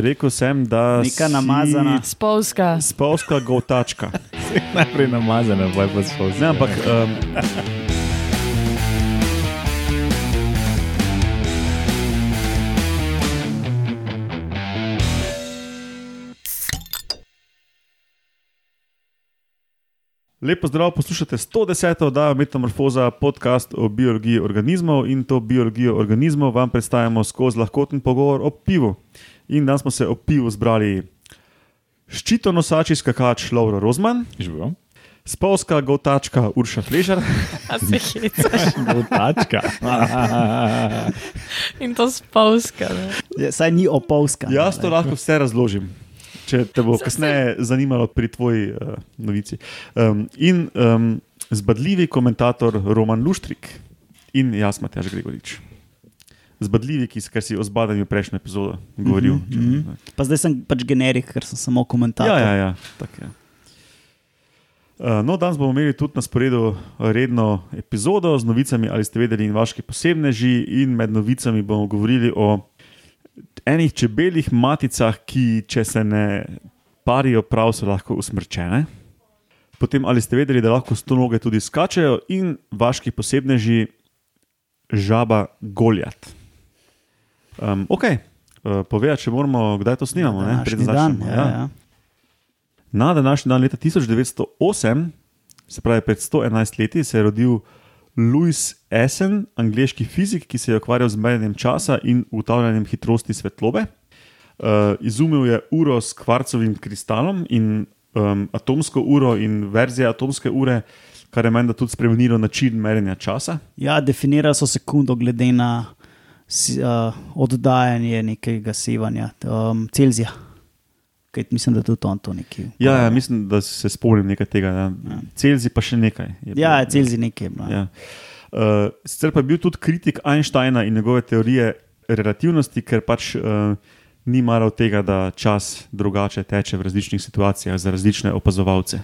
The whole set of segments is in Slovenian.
rekel sem, da Neka si namazana. Spolska. Spolska gotačka. Najprej namazane, pa pa skozi. Ne, ampak um, Lepo zdrav, poslušate 110. oddajo Metamorfoza, podcast o biologiji organizmov in to biologijo organizmov vam predstavljamo skozi lahkoten pogovor o pivu. In danes smo se o pivu zbrali ščitonosači skakač Laura Rozman, Živijo. spolska gotačka Urša Fležar. A se hecaš. Tačka. In to spolska. Ja, Saj ni opolska. Jaz to lahko vse razložim, če te bo kasneje zanimalo pri tvoji uh, novici. Um, in um, zbadljivi komentator Roman Luštrik in jaz, Matjaž Gregorič. Zbadljivi, ki, si o zbadanju prejšnjo epizodo govoril. Mhm, mhm. Pa zdaj sem pač generik, ker sem samo komentator. Ja, ja, ja, tako je. Uh, No, danes bomo imeli tudi na sporedu redno epizodo z novicami, ali ste vedeli, in vaški posebneži. In med novicami bomo govorili o enih čebeljih maticah, ki, če se ne parijo prav, so lahko usmrčene. Potem, ali ste vedeli, da lahko sto noge tudi skačejo, in vaški posebneži, žaba Goljat. Um, ok, uh, povedati, če moramo, kdaj to snimamo. ne, Današnji preden dan. začnemo, Ja, ja. Na današnji dan, leta 1908, se pravi pred 111 leti, se je rodil Louis Essen, angliški fizik, ki se je ukvarjal z merjenjem časa in ugotavljanjem hitrosti svetlobe. Uh, izumil je uro s kvarcovim kristalom in um, atomsko uro in verzije atomske ure, kar je menda tudi spremenilo način merjenja časa. ja, definirali so sekundo glede na uh, oddajanje nekega sevanja, um, Celzija. Kaj, mislim, da tudi on to nekaj. Ja, ja, mislim, da se spomnim nekaj tega. Ja. Celzi pa še nekaj. je Ja, bilo. Celzij nekaj. je bilo, Ja. Uh, sicer pa je bil tudi kritik Einsteina in njegove teorije relativnosti, ker pač uh, ni maral tega, da čas drugače teče v različnih situacijah za različne opazovalce.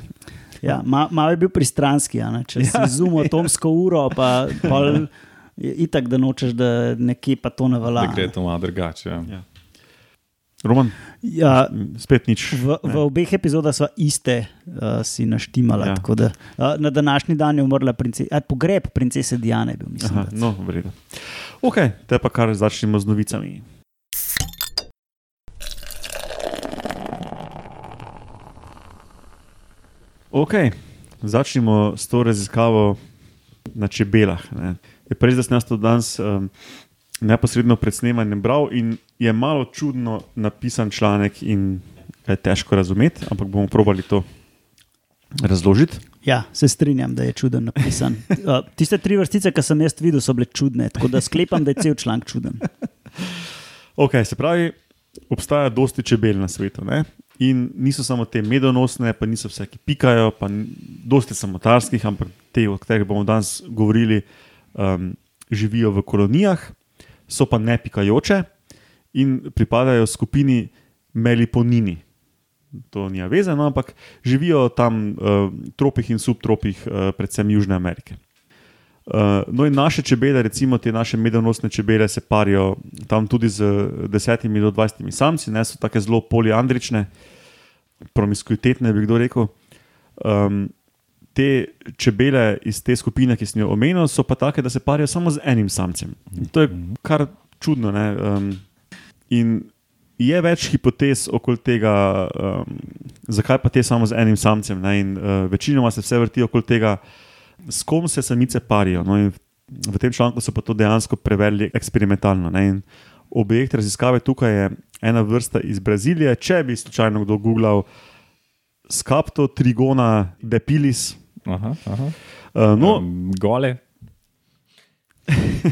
Ja, ma, malo je bil pristranski. a Ne? Če ja. si izumil atomsko uro, pa pol je itak, da nočeš, da nekje pa to ne velja. Da gre to malo drugače. ja. Ja. Roman, Ja, spet nič. v, v Ne. obeh epizodah sva iste uh, si naštimala. Ja. Da, uh, na današnji dan je umrla princesa, eh, pogreb princese Diane. Bil, mislim, Aha, da. no, v redu. Ok, te pa kar začnemo z novicami. Ok, začnimo s to raziskavo na čebelah. Ne. Je pa res, da sem jaz to danes um, neposredno pred snemanjem bral in je malo čudno napisan članek in je težko razumeti, ampak bomo probali to razložiti. Ja, se strinjam, da je čuden napisan. Uh, tiste tri vrstice, ki sem jaz videl, so bile čudne, tako da sklepam, da je cel članek čuden. Ok, se pravi, obstaja dosti čebel na svetu. Ne? In niso samo te medonosne, pa niso vse, ki pikajo, pa dosti samotarskih, ampak te, o katerih bomo danes govorili, um, živijo v kolonijah, so pa ne pikajoče in pripadajo skupini meliponini. To ni vezano, ampak živijo tam v uh, tropih in subtropih, uh, predvsem Južne Amerike. Uh, no, in naše čebele, recimo te naše medonosne čebele, se parijo tam tudi z 10 do 20 samci, ne so tako zelo poliandrične, promiskuitetne, bi kdo rekel. Um, te čebele iz te skupine, ki sem jo omenil, so pa take, da se parijo samo z enim samcem. To je kar čudno. ne, Um, in je več hipotez okoli tega, um, zakaj pa te samo z enim samcem. Ne, in uh, večinoma se vse vrti okoli tega, s kom se samice parijo. No, in v, tem članku so pa to dejansko preverili eksperimentalno. Objekt raziskave tukaj je ena vrsta iz Brazilije. Če bi slučajno kdo googlal skapto trigona depilis. Aha, aha. Uh, no, Um, gole,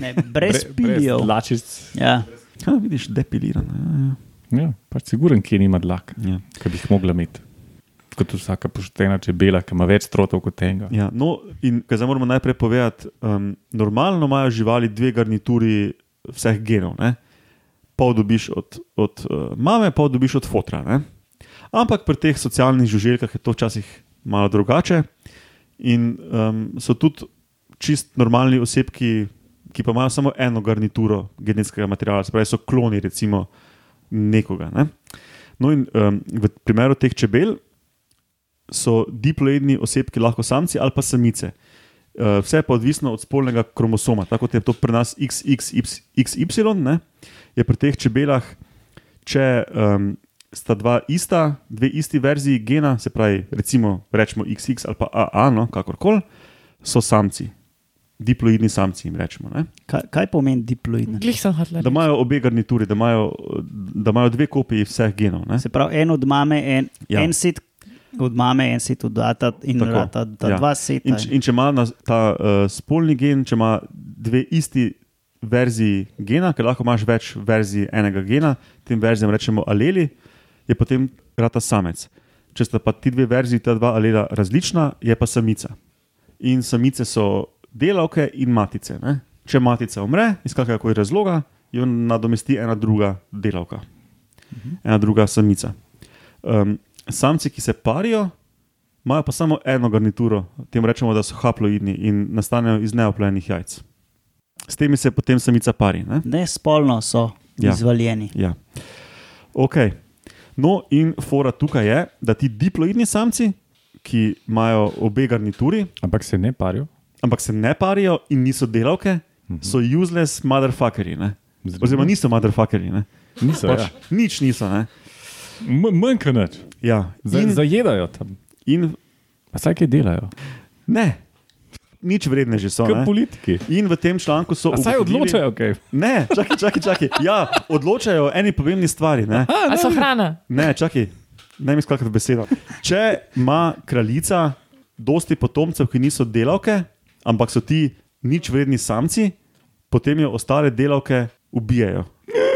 Ne, brez bre- pilijev. dlačic. Ja. ha, vidiš, depilirano. Ja, pač siguren, ki nima dlak, Ja, ki bi jih mogla imeti. Kot vsaka poštena čebela, ki ima več strotov kot enega. ja. No, in kaj zdaj moramo najprej povedati, um, normalno imajo živali dve garnituri vseh genov. Ne? Pol dobiš od, od uh, mame, pol dobiš od fotra. Ne? Ampak pri teh socialnih žuželjkah je to včasih malo drugače. In um, so tudi čist normalni osebki, ki pa imajo samo eno garnituro genetskega materiala, se pravi, so kloni recimo nekoga. Ne? No, in um, v primeru teh čebel so diploidni osebki lahko samci ali pa samice. Uh, vse pa odvisno od spolnega kromosoma. Tako kot je to pri nas XXY, ne, je pri teh čebelah, če um, sta dva ista, dve isti verziji gena, se pravi, recimo rečemo XX ali pa AA, no, kakorkoli, so samci, diploidni samci jim rečemo. Ne. Kaj, kaj pomeni hotel. Da imajo obe garnituri, da imajo, da imajo dve kopiji vseh genov. Ne. Se pravi, en od mame, en, Ja. en set od mame, en set od ata in Tako, rata, ta ja. dva seta. In, in če ima na, ta uh, spolni gen, če ima dve isti verziji gena, ker lahko imaš več verzij enega gena, tem verzijam rečemo aleli, je potem rata samec. Če sta pa ti dve verziji, ta dva alela različna, je pa samica. In samice so delavke in matice. Ne? Če matica umre, iz kakršnega koli razloga, jo nadomesti ena druga delavka, ena druga samica. Um, samci, ki se parijo, imajo pa samo eno garnituro, tem rečemo, da so haploidni in nastanejo iz neoplejenih jajc. S temi se potem samica pari. Ne? Ne spolno so Ja. izvaljeni. Ja. Ok. No, in fora tukaj je, da ti diploidni samci, ki imajo obe garnituri, Ampak se ne parijo. ampak se ne parijo in niso delavke, so useless motherfuckeri. Oziroma niso motherfuckeri. Ne? Niso, Pač, ja. Nič niso. Ne? M- Manj kot nič. Ja. In, Zajedajo tam. in Pa saj kaj delajo. ne, nič vredne že so. Kot ne. politiki. In v tem članku so. A saj ugotovili- odločajo, kaj. Ne, čakaj, čakaj, čakaj. Ja, odločajo o eni pomembni stvari. Ne, A so hrana. ne čakaj, ne mi skakati besedo. Če ima kraljica dosti potomcev, ki niso delavke, ampak so ti nič vredni samci, potem jo ostale delavke ubijajo,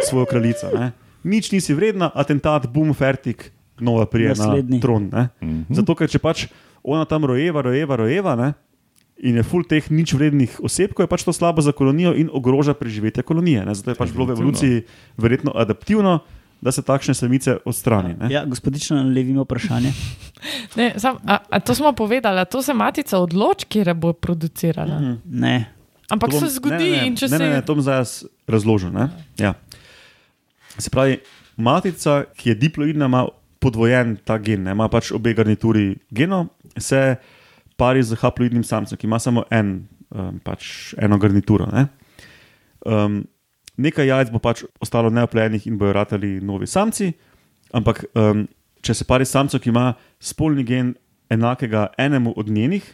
svojo kraljico. Ne. Nič nisi vredna, atentat, bum, fertik, nova prije na Naslednji. tron. Ne. Zato, ker če pač ona tam rojeva, rojeva, rojeva. Ne, In je full teh nič vrednih oseb, ko je pač to slabo za kolonijo in ogroža preživetje kolonije. Ne? Zato je pač bilo v evoluciji verjetno adaptivno, da se takšne samice odstrani. Ne? Ja, gospodično, levimo vprašanje. Ne, sam, a, a to smo povedali, to se matica odloči, kje bo producirala. Mhm. Ne. Ampak To se bom- zgodi ne, ne, in če ne, se. ne, ne, to bom zdaj razložil. Ne? Ja. Se pravi, matica, ki je diploidna, ima podvojen ta gen, ne? ima pač obe garnituri genov, se pari z haploidnim samcem, ki ima samo en, um, pač eno garnituro. Ne? Um, nekaj jajc bo pač ostalo neoplejenih in bojo ratali novi samci, ampak um, če se pari s samcem, ki ima spolni gen enakega enemu od njenih,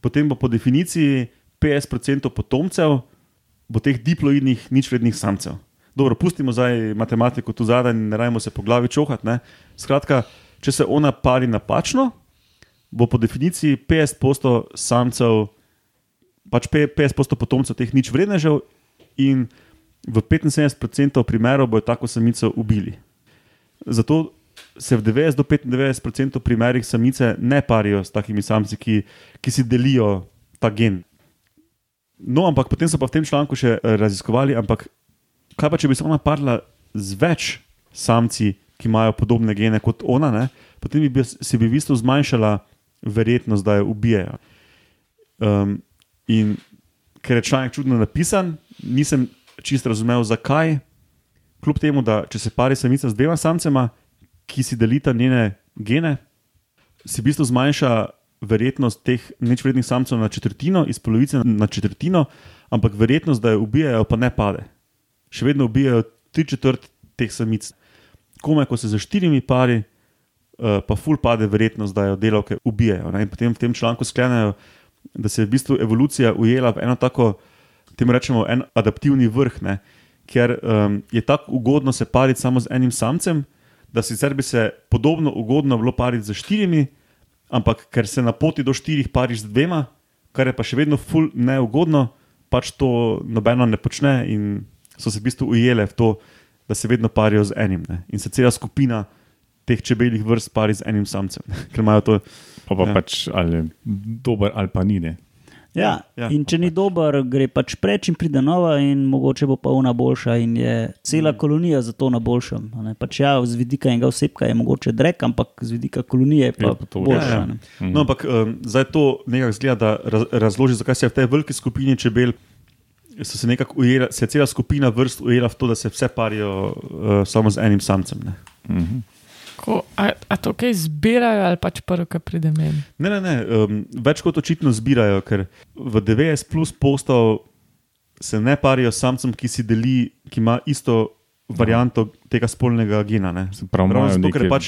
potem bo po definiciji 50% potomcev bo teh diploidnih, ničvrednih samcev. Dobro, pustimo zdaj matematiko tu zadaj in ne rajmo se po glavi čohati. ne. Skratka, če se ona pari napačno, bo po definiciji 50% samcev, pač pe- 50% potomcev teh nič vrednežev in v 75% primerov bojo tako samico ubili. Zato se v 90 do 95% primerih samice ne parijo s takimi samci, ki, ki si delijo ta gen. No, ampak potem so pa v tem članku še eh, raziskovali, ampak kaj pa če bi se ona parila z več samci, ki imajo podobne gene kot ona, ne? potem bi se bi v bistvu zmanjšala verjetnost, da jo ubijajo. Um, in ker je članek čudno napisan, nisem čist razumel, zakaj. Kljub temu, da če se pari samica z dvema samcema, ki si delita njene gene, si v bistvu zmanjša verjetnost teh nečvrednih samcev na četrtino, iz polovice na četrtino, ampak verjetnost, da jo ubijajo, pa ne pade. Še vedno ubijajo tri četrt teh samic. Komaj, ko se za štirimi pari, pa ful pade verjetnost, da jo delavke ubijajo. In potem v tem članku sklenejo, da se je v bistvu evolucija ujela v eno tako, temu rečemo, en adaptivni vrh, ne? ker um, je tako ugodno se pariti samo z enim samcem, da sicer bi se podobno ugodno bilo pariti z štirimi, ampak ker se na poti do štirih pariš z dvema, kar je pa še vedno ful neugodno, pač to nobeno ne počne in so se v bistvu ujele v to, da se vedno parijo z enim. Ne? In se cela skupina teh čebeljih vrst pari z enim samcem, ker imajo to. Pa, pa Ja. pač ali dober ali pa ni. Ne. Ja, Ja. In če ni dober, gre pač preč in pride nova, in mogoče bo pa ona boljša, in je cela kolonija za to na boljšem. a ne. Pač ja, z vidika enega osebka je mogoče drek, ampak z vidika kolonije je pa, Je pa to boljša. Ja, ja. ne. Mhm. No, ampak um, zdaj to nekako zgleda, da raz, razloži, zakaj se je v tej veliki skupini čebel so se nekako ujela, se je cela skupina vrst ujela v to, da se vse parijo uh, samo z enim samcem. Ne. Mhm. Ko, a, a to kaj zbirajo ali pač prvo, kar pride meni? Ne, ne, ne, um, več kot očitno zbirajo, ker v 90 plus postov se ne parijo s samcem, ki si deli, ki ima isto varianto tega spolnega gena. Ne. Se pravi, Ravno imajo zato, ker je neke pač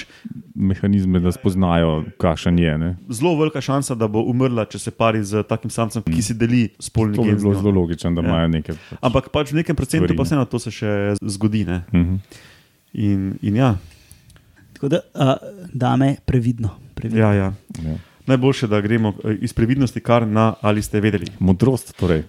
mehanizme, da spoznajo, kakšen je. Ne? zelo velika šansa, da bo umrla, če se pari z takim samcem, ki si deli spolni To gen. z bilo njo. zelo logično, da Ja. imajo nekaj. Pač. Ampak pač v nekem procentu Stvari, pa vseeno to se še zgodi. Ne. Mhm. In, in ja, Tako da, uh, dame, previdno. previdno. ja, ja. Ja. Najboljše, da gremo eh, iz previdnosti kar na ali ste vedeli. Modrost, torej.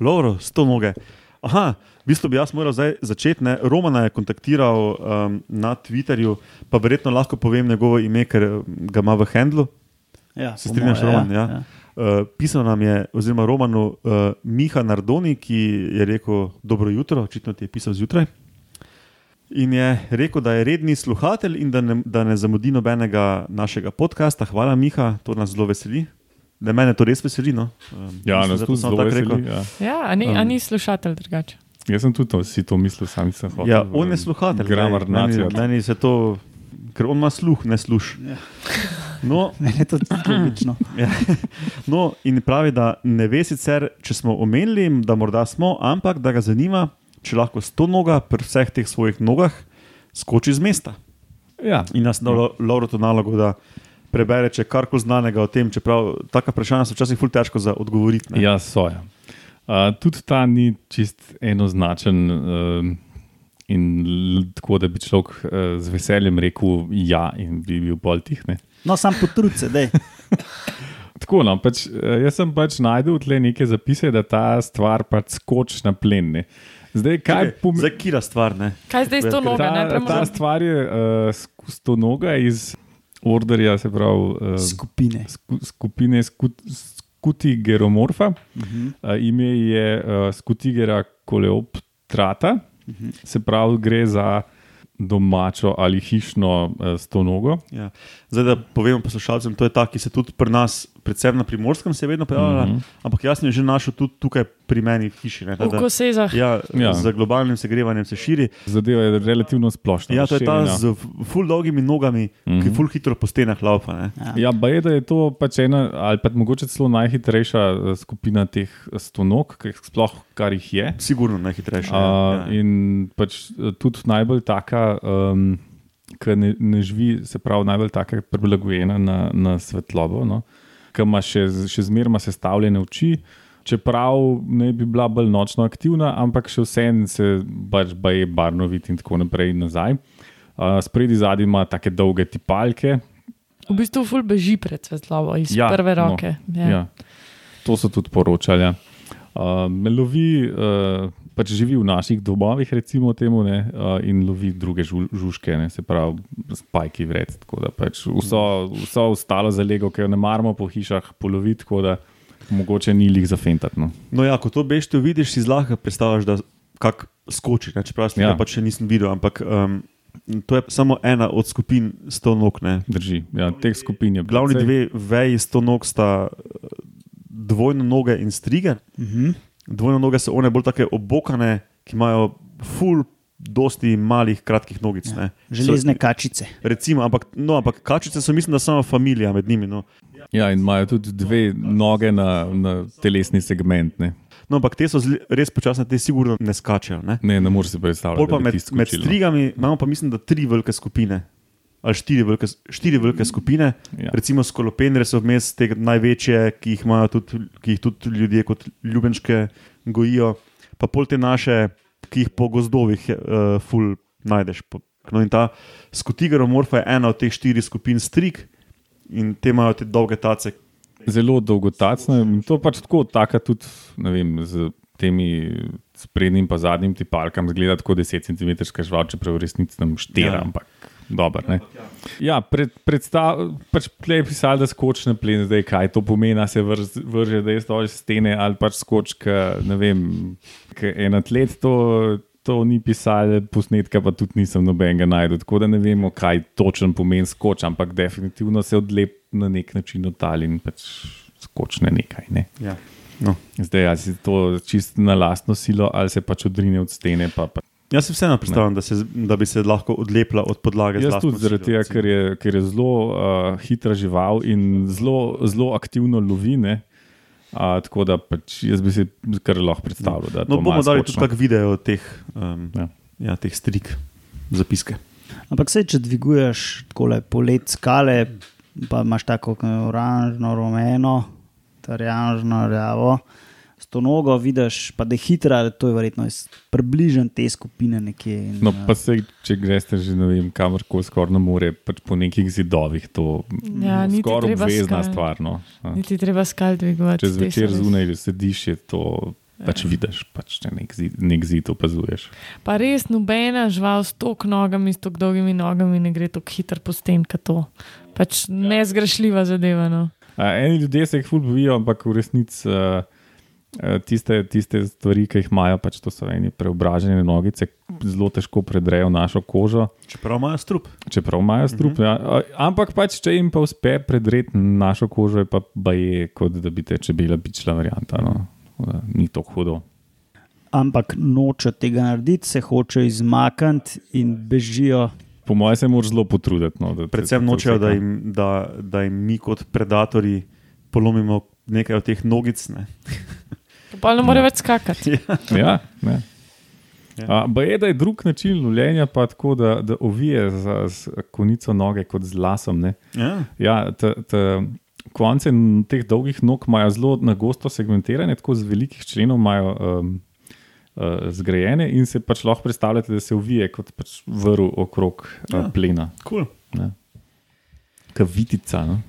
Loro, sto noge. Aha, v bistvu bi jaz moral zdaj začeti. Ne? Romana je kontaktiral um, na Twitterju, pa verjetno lahko povem njegovo ime, ker eh, ga ima v handlu. Ja, Se strinjaš, moje, Roman, ja? Uh, pisal nam je, oziroma Romanu, uh, Miha Nardoni, ki je rekel: Dobro jutro, očitno ti je pisal zjutraj. In je rekel, da je redni sluhatelj in da ne, da ne zamudi nobenega našega podcasta. Hvala, Miha, to nas zelo veseli. Da mene to res veseli. No? Um, Ja, mislim, nas tudi zelo tako rekel. veseli. Ja. Ja, a ni, um, a ni slušatelj drugače. Jaz sem tudi to, si to mislil, sam nisem hotel. Ja, on je sluhatelj. Gramar glej, meni, nacija. meni se to, ker on ima sluh, ne sluš. Ja. No, Meni je to logično. Ja. No, in pravi, da ne ve sicer, če smo omenili, da morda smo, ampak da ga zanima, če lahko sto noga pri vseh teh svojih nogah skoči z mesta. Ja. In nas dalo Lauro to nalogo, da prebere, če karkoli znanega o tem, čeprav taka vprašanja so včasih ful težko za odgovoriti. ne. Ja, so. Ja. Uh, tudi ta ni čist enoznačen uh, in tako, da bi človek uh, z veseljem rekel ja in bi bil bolj tih. Ne? No, sam potrud se, dej. Tako, no, pač, eh, jaz sem pač najdel tle neke zapise, da ta stvar pač skoči na plen. Ne. Zdaj, kaj pomeni? Zdaj, kira stvar, ne? Kaj zdaj s to nogo? Ta, Najprej ta stvar je uh, sto noga iz orderja, se pravi uh, Skupine. sku, skupine skut, Skutigeromorfa. Uh -huh. Uh, ime je uh, Skutigera coleoptrata, uh -huh. se pravi, gre za domačo ali hišno uh, stonogo. Ja. Zdaj, da povemo poslušalcem, to je ta, ki se tudi pri nas, predvsem na primorskem, se je vedno pojavljala, Mhm. ampak jaz sem jo že našel tudi tukaj pri meni v hiši. Ne, V kosezah. Ja, Ja. ja. Z globalnim segrevanjem se širi. Zadeva je relativno splošna. Ja, to je ta razširjena. z full dolgimi nogami, mm -hmm. ki Mhm. full hitro po stenah laupa. Ne. Ja. Ja, ba je, da je to pač ena, ali pa mogoče celo najhitrejša eh, skupina teh stonog, sploh kar jih je. Sigurno najhitrejša. Uh, ja, in pač eh, tudi najbolj taka, um, ki ne, ne živi, se pravi, najbolj taka prilagojena na, na svetlobo, no? Ki ima še, še zmeraj sestavljene oči. Čeprav ne bi bila bolj nočno aktivna, ampak še vseeno se pač baje barno vidi in tako naprej in nazaj. Uh, Spredi zadnji ima take dolge tipalke, V bistvu ful beži pred svetlobo iz Ja, prve no, roke. Ja. Ja. To so tudi poročali. ja. Uh, me lovi, uh, pač živi v naših domovih, recimo temu, ne, uh, in lovi druge žu, žužke, ne, se pravi, spajki vred. Tako da pač vso, vso ostalo zalego, ki jo ne maramo po hišah, polovi, tako da mogoče ni lih za fentat. No. No, ja, ko to bešte vidiš, si zlahka predstavljaš, da kak skoči. Ne? Čeprav ja. Ja. pač še nisem videl, ampak um, to je samo ena od skupin sto nog. Ne. Drži, ja, teh skupin je Glavni dve veji sto nog sta eh, dvojno noge in strige. Uh -huh. Dvojno noge so one bolj tako obokane, ki imajo full, dosti malih, kratkih nogic. Ja. ne. Železne kačice. Recimo, ampak, no, ampak kačice so, mislim, da samo familija med njimi. No. Ja, in imajo tudi dve noge na, na telesni segment. Ne, No, ampak te so zli, res počasne, te sigurno ne skačejo. Ne? ne, ne moreš si predstavljati. Pol pa med, tisto med strigami imamo pa mislim, da tri velike skupine. Ali štiri velike, štiri velike skupine, Ja. recimo skolopenre so vmes te največje, ki jih, imajo tudi, ki jih tudi ljudje kot ljubenčke gojijo, pa pol te naše, ki jih po gozdovih uh, ful najdeš. No in ta skotigeromorfa je ena od teh štirih skupin strig in te imajo te dolge tace. zelo dolgotacna. in To pač tako, taka tudi ne vem, z temi sprednjim in zadnjim tipalkam, zgleda tako 10 cm žval, čeprav v resnici nam štira, Ja. ja. ampak dobro. Ne? Ja, pred, predstav, pač tle je pisal, da skoči na plen, zdaj kaj to pomeni, se vrž, vrže, da je stoj stene ali pač skoči, ne vem, en atlet to to ni pisalo, posnetka pa tudi nisem nobenega najdel. Tako da ne vemo, kaj točno pomeni skoč, ampak definitivno se odlep na nek način odtali in pač skočne nekaj. Ne. Ja. No. Zdaj, ali si to čist na lastno silo, ali se pač odrine od stene. Pa, pa. Jaz si vseeno predstavljam, da, se, da bi se lahko odlepila od podlage. z Jaz tudi zaradi tega, ker je, ker je zelo uh, hitra žival in zelo, zelo aktivno lovine. Uh, tako da pač jaz bi si kar lahko predstavljal. da No, bomo dali tudi kak video teh, um, Ja. ja. Ja, teh strik, zapiske. Ampak se, če dviguješ tako polet skale, pa imaš tako oranžno, rumeno, tarjanžno, rjavo. S to nogo vidiš, pa da je hitra, to je verjetno približno te skupine nekje. In, No, eh, pa se, če greš že ne vem, kamorkoli skoraj na more, pač po nekih zidovih, to Ja, je niti skoraj treba obvezna skal- stvar. No. Ja. Niti treba skal dvigovati. Če zvečer zunaj sediš, je to pač vidiš, pač če nek zid, nek zid opazuješ. Pa res nobena žival s tok nogami, s tok dolgimi nogami ne gre tako hitro po sten, kot to. Pač nezgrešljiva zadeva. No. A, eni ljudje se jih ful bojijo, ampak v resnici uh, tiste, tiste stvari, ki jih imajo, pač to so eni preobražene nogice, zelo težko predrejo našo kožo. Čeprav imajo strup. Čeprav imajo strup, uh -huh. ja. A, ampak pač, če jim pa uspe predreti našo kožo, je pa baje, kot da bi te čebela bičla varianta. No. Ni to hudo. Ampak noče tega narediti, se hoče izmakniti in bežijo. Po mojem se moraš zelo potruditi. No, da Predvsem nočejo, da jim, da, da jim mi kot predatori polomimo nekaj od teh nogic. Ne. Pa ne more več skakati. Ja, ne. Ja. A, ba je, da je drug način lovljenja, pa tako, da, da ovije z, z konico noge kot z lasom. Ne. Ja. Ja, t, t, konce teh dolgih nog imajo zelo na gosto segmentirane, tako z velikih členov imajo um, uh, zgrajene in se pač lahko predstavljate, da se uvije kot pač vrv okrog uh, Ja. plena. Cool. Kavitica. No?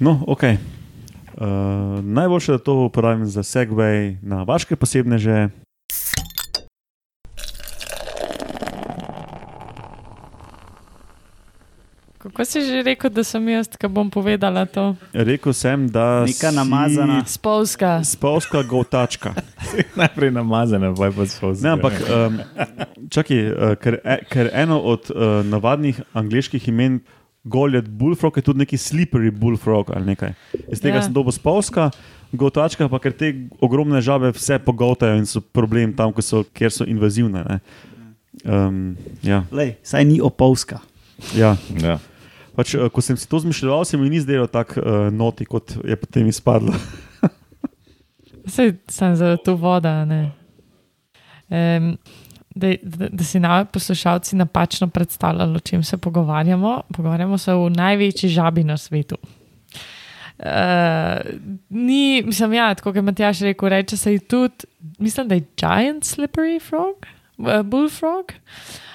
No, ok. Uh, najboljše, da to uporabim za segway na vaše posebneže. Kako si že rekel, da sem jaz, ki bom povedala to? Rekel sem, da Neka namazana. Spolska. Spolska gotačka. Najprej namazane, pa je pa. Ne, ampak um, čakaj, uh, ker, e, ker eno od uh, navadnih angliških imen, Goliath Bullfrog, je tudi neki slippery bullfrog ali nekaj. Iz tega Ja. sem dobil spolska. Gotačka, pa ker te ogromne žabe vse pogotajo in so problem tam, ko so, kjer so invazivne. ne. Um, ja, Lej, saj ni opolska. ja. Ja. Pač, uh, ko sem si to zmišljal, se mi ni zdelo tako uh, noti, kot je potem izpadlo. Sej sem za to voda. ne. Um, da, da, da si na poslušalci napačno predstavljali, o čem se pogovarjamo. Pogovarjamo se o največji žabi na svetu. Uh, ni, mislim, ja, tako kot Matjaš rekel, reče se ji tudi, mislim, da je giant slippery frog, uh, bullfrog.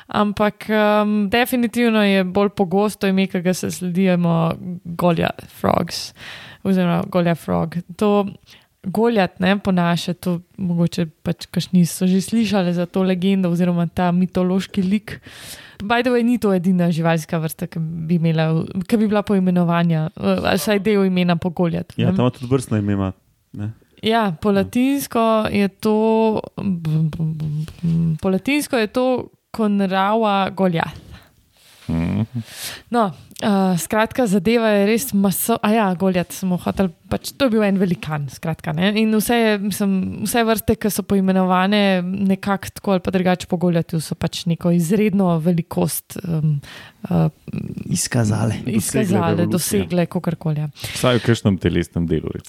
Ampak um, definitivno je bolj pogosto ime, ki ga se sledimo, Goliath frogs, oziroma Goliath frog. To Goliath, ne po naše, to mogoče pač kašni so že slišali za to legendo oziroma ta mitološki lik. By the way, ni to edina živalska vrsta, ki bi, imela, ki bi bila poimenovanja, eh, ali vsaj del imena po Goliath. Ja, tam tudi vrstno ime. ima, ne. Ja, po latinsko je to, po latinsko je to konrava Goliath. No, uh, skratka, zadeva je res maso. A ja, Goliat smo hoteli, pač to je bil en velikan. Skratka, ne? In vse, mislim, vse vrste, ki so poimenovane nekako tako ali pa drugače po Goliatu, so pač neko izredno velikost um, uh, Izkazale. izkazale, evolucijo. dosegle, kakorkoli. ja. Vsaj v kažem telesnem delu.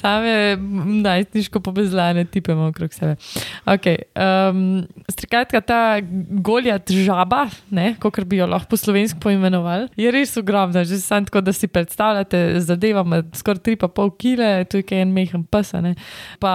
Same najstniško pobezlane tipe imamo okrog sebe. Okay, um, Skratka, ta goljat žaba, kot bi jo lahko po slovensko poimenovali, je res ogromna. Že sam tako, da si predstavljate, zadeva ima skoraj 3,5 kg, tu je kaj en mehen pes. Pa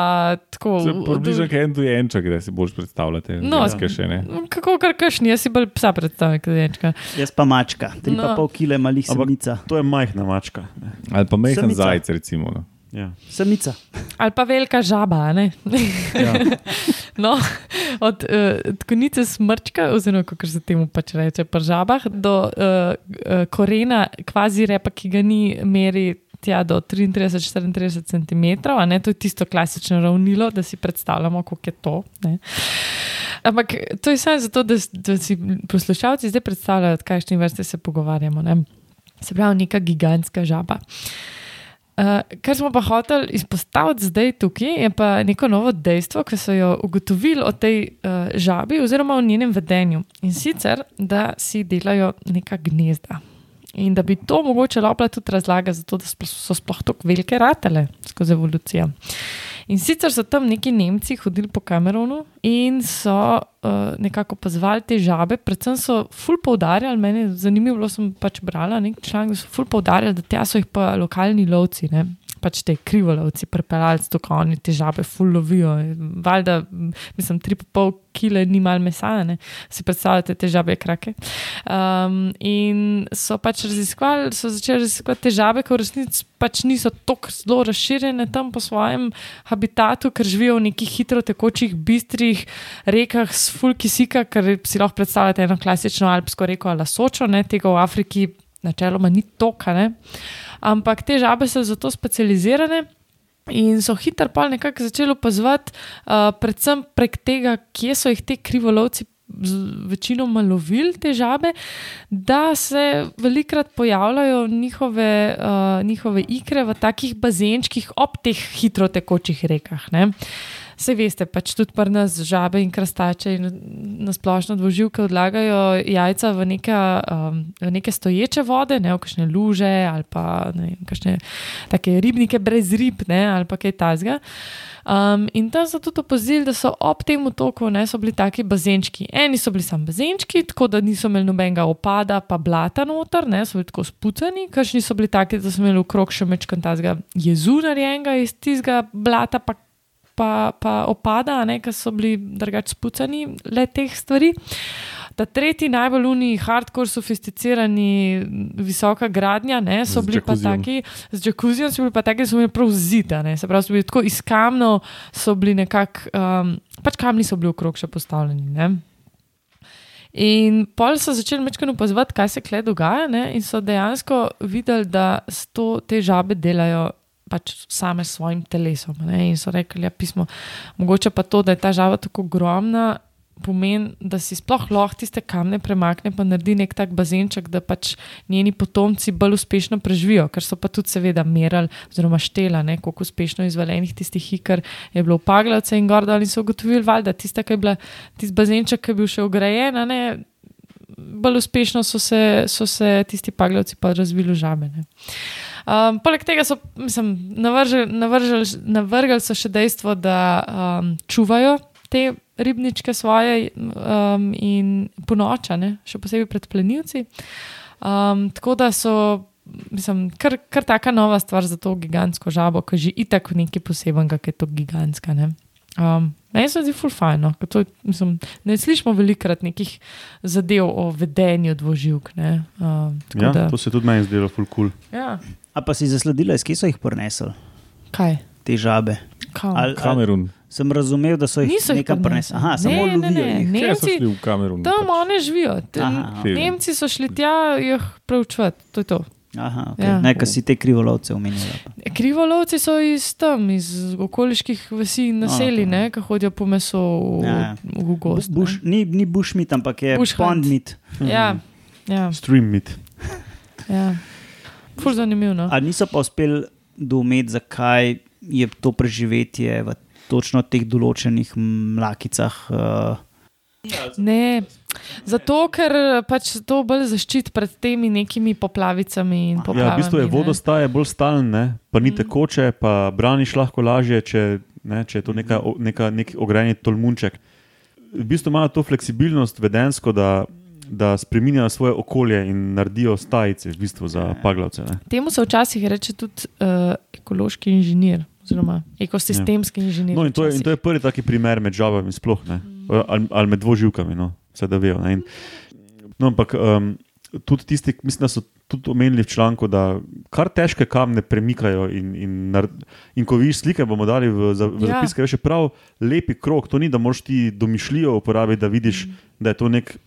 tako. Približno kot en dojenček, da si boš predstavljate. No, še ne. Kako kar kašni, jaz si bolj psa predstavljam, kot dečka. Jaz pa mačka, 3,5 No. no. kg malih Ampak- samica. To je majhna mačka. Ne. Ali pa mehen Samica. zajec, recimo. No. Ja. Samica. Ali pa velika žaba, a ne. Ja. No, od uh, konice smrčka, oziroma kako se temu pač reče, pri žabah, do uh, korena, kvazi repa, ki ga ni meri tja do 33-34 cm, a ne to je tisto klasično ravnilo, da si predstavljamo, koliko je to. Ne. Ampak to je samo zato, da, da si poslušalci zdaj predstavljajo, kakšne vrste se pogovarjamo. Ne. Se pravi, neka gigantska žaba. Uh, kar smo pa hoteli izpostaviti zdaj tukaj, je pa neko novo dejstvo, ki so jo ugotovili o tej uh, žabi oziroma o njenem vedenju. In sicer, da si delajo neka gnezda. In da bi to mogoče lahko tudi razlaga, zato da so sploh tako velike ratele skozi evolucijo. In sicer so tam neki Nemci hodili po Kamerunu in so uh, nekako pozvali te žabe, predvsem so ful poudarjali, meni je zanimivo, sem pač brala nekaj člankov, so ful poudarjali, da tja so jih pa lokalni lovci. Ne? Pač te krivolovci, prepeljalci, tako oni te žabe fullovijo. Valjda, mislim, 3,5 kg ni malo mesa, ne? si predstavljate te žabe krake. Um, in so pač raziskovali, so začeli raziskovati te žabe, ki v resnici pač niso tako zelo razširjene tam po svojem habitatu, ker živijo v nekih hitro tekočih, bistrih rekah s fulkisika, ker si lahko predstavljate eno klasično alpsko reko ali sočo, ne? tega v Afriki načeloma ni toka. Ne? Ampak te žabe so zato specializirane. In so hitro pa nekako začeli opazovati, uh, predvsem prek tega, kje so jih te krivolovci večinoma lovili, te žabe, da se velikrat pojavljajo njihove, uh, njihove ikre v takih bazenčkih ob teh hitro tekočih rekah. Ne. Vse veste, pač tudi pri nas žabe in krastače in nasplošno dvoživke odlagajo jajca v neke, um, v neke stoječe vode, ne v kakšne luže ali pa ne, kakšne take ribnike brez rib ne, ali pa kaj tasga. Um, in tam so tudi opozorili, da so ob tem otoku ne, bili taki bazenčki. Eni so bili samo bazenčki, tako da niso imeli nobenega opada, pa blata noter, ne, so bili tako spucani, kakšni so bili taki, da so imeli v krog še mečkan tazga jezu narejenega iz tistega blata, pa pa, pa opada, ki so bili drugače spucani le teh stvari. Ta tretji, najbolj uni, hardcore, sofisticirani, visoka gradnja, ne, so bili pa taki, z džakuzijem so bili pa taki, da so bili prav zida, ne, se pravi, so bili tako iz kamnov, so bili nekako, um, pač kamni so bili okrog še postavljeni. Ne. In pol so začeli večkrat opazovati, kaj se kle dogaja, ne, in so dejansko videli, da to, te žabe delajo pač same s svojim telesom. Ne, in so rekli, ja, pismo, mogoče pa to, da je ta žaba tako ogromna. Pomeni, da si sploh lahko tiste kamne premakne, pa naredi nek tak bazenček, da pač njeni potomci bolj uspešno preživijo, ker so pa tudi, seveda, merali, oziroma štela, ne, koliko uspešno izvaljenih tistih hikar je bilo v Paglavce in Gorda, in so ugotovili, da tiste, ki je bila tisti bazenček, ki je bil še ugrajen, ne, bolj uspešno so se, so se tisti Paglavci pa razvili v žabe. Ne. Um, poleg tega so, mislim, navržali, navržali, navrgali so še dejstvo, da um, čuvajo te ribničke svoje um, in ponočane, še posebej pred plenilci. Um, tako da so, mislim, kar, kar taka nova stvar za to gigantsko žabo, ki že itak nekaj posebenega, ki je to gigantska. Ne? Um, meni se zdi fulfajno, ker to, mislim, ne slišimo velikrat nekih zadev o vedenju dvoživk. ne. Um, Ja, da, to se tudi meni zdelo ful cool. ja. A pa si zasledila, iz kje so jih prinesli, Kaj? te žabe? Ali, Kamerun. sem razumel, da so jih Niso nekam prinesli. Aha, samo Ne, ne, ne, jih. ne. Kje so Nemci- šli v Kamerun? Tam pač? oni živijo. Aha, ok. Nemci so šli tja jih preučevati. To je to. Aha, okay. Ja. ja. Nekaj si te krivolovce omenila. Krivolovci so iz tam, iz okoliških vasi in naselij, ok. ne, ki hodijo po meso v, Ja, ja. v gost. ne. Bush, ni, ni bushmeat, ampak je pondmeat. Ja, ja, Stream meet. ja. Fur zanimivo. No? Ali niso pa uspeli doumeti, zakaj je to preživetje v točno teh določenih mlakicah. Uh, Ne, zato ker pač to bolj zaščiti pred temi nekimi poplavicami in Ja, poplavami. v bistvu je vodostaje bolj stalen, ne? pa ni Mm. tekoče, pa braniš lahko lažje, če, ne, če je to neka, neka, nek ograjeni tolmunček. V bistvu imajo to fleksibilnost vedensko, da, da spremenjajo svoje okolje in naredijo stajice v bistvu za Ja. paglavce. Ne? Temu se včasih reče tudi uh, ekološki inženir, oziroma ekosistemski inženir. No, in, to je, in to je prvi taki primer med žabami, sploh ne. Ali, ali med dvoživkami, no, vse da vejo. ne. In, no, ampak um, tudi tisti, mislim, da so tudi omenili v članku, da kar težke kamne premikajo. In, in, in ko vidiš slike, bomo dali v, za- v Ja. zapiske, veš, prav lepi krok. To ni, da moš ti domišljijo uporabiti, da vidiš, da je to nek.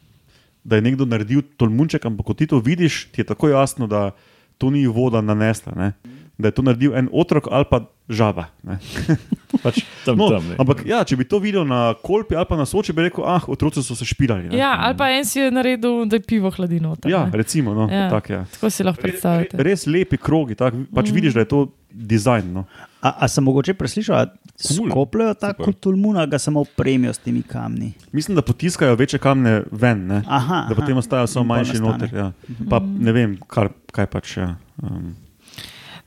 Da je nekdo naredil tolmunček, ampak ko ti to vidiš, ti je tako jasno, da to ni voda nanesla. Ne? da je to naredil en otrok ali pa žaba. ne. pač, Tam, no, tam, ne. ampak ja, če bi to videl na kolpi ali pa na soči, bi rekel, ah, otroci so se špirali. ne. Ja, ali pa en si je naredil, da je pivo hladi noter. ja recimo. No, Ja. tak, ja. Tako si lahko predstavljate. Res lepi krogi, tak, pač mm. vidiš, da je to dizajn. No. A, a sem mogoče preslišal, da Super. tako tulmun, ali ga samo opremijo s temi kamni? Mislim, da potiskajo večje kamne ven, ne? Aha, da potem aha. ostajajo samo manjši noter. Ja. Pa ne vem, kar, kaj pač. Ja. Um,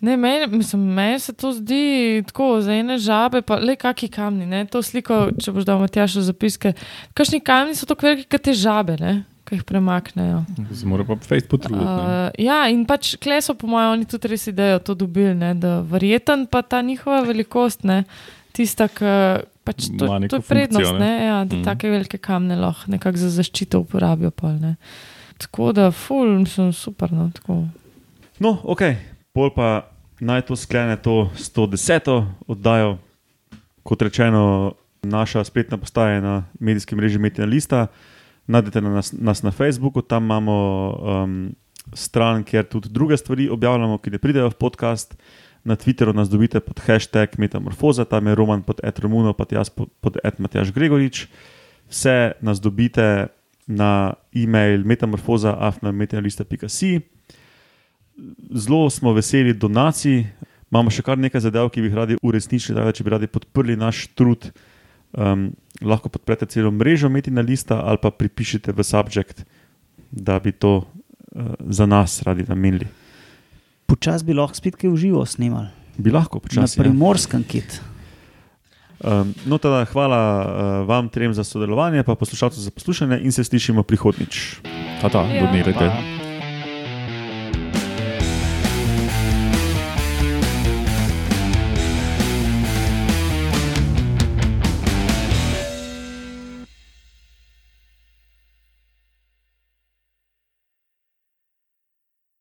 Ne, meni, mislim, meni se to zdi tako, za ene žabe, pa le kaki kamni. Ne? To sliko, če boš dal Matjaš v zapiske. Kakšni kamni so tako veliki, kot te žabe, ne? Ki jih premaknejo. Se mora pa fejst potruditi. Uh, ja, in pač kleso, po mojem, oni tudi res idejo to dobili, ne? da verjeten pa ta njihova velikost, ne? tista, ki pač to, to je prednost, funkcijo, ne? ne? Ja, da mm. take velike kamne lahko nekako za zaščito uporabijo. Pol, ne? Tako da, ful, mislim, super. No, tako. no, ok, pol pa naj to sklene to 110. oddajo. Kot rečeno, naša spletna postaja na medijskem mreži Metina Lista. Najdete na nas, nas na Facebooku, tam imamo um, stran, kjer tudi druge stvari objavljamo, ki ne pridejo v podcast. Na Twitteru nas dobite pod hashtag Metamorfoza, tam je Roman pod Ed Romuno, pa jaz pod, pod Ed Matjaš Gregorič. Vse nas dobite na e-mail metamorfoza.afnametinalista.si. Zelo smo veseli donacij, imamo še kar nekaj zadev, ki bi jih radi uresničili, da bi radi podprli naš trud, um, lahko podprete celo mrežo Metina Lista ali pa pripišite v subjekt, da bi to uh, za nas radi namenili. Počasi bi lahko spet kaj v živo snimali. Bi lahko Na počasi. ja. primorskem kit. Um, no, teda, hvala uh, vam trem za sodelovanje, pa poslušalcem za poslušanje in se slišimo prihodnič. Ta, ta, Ja. donirajte. Pa.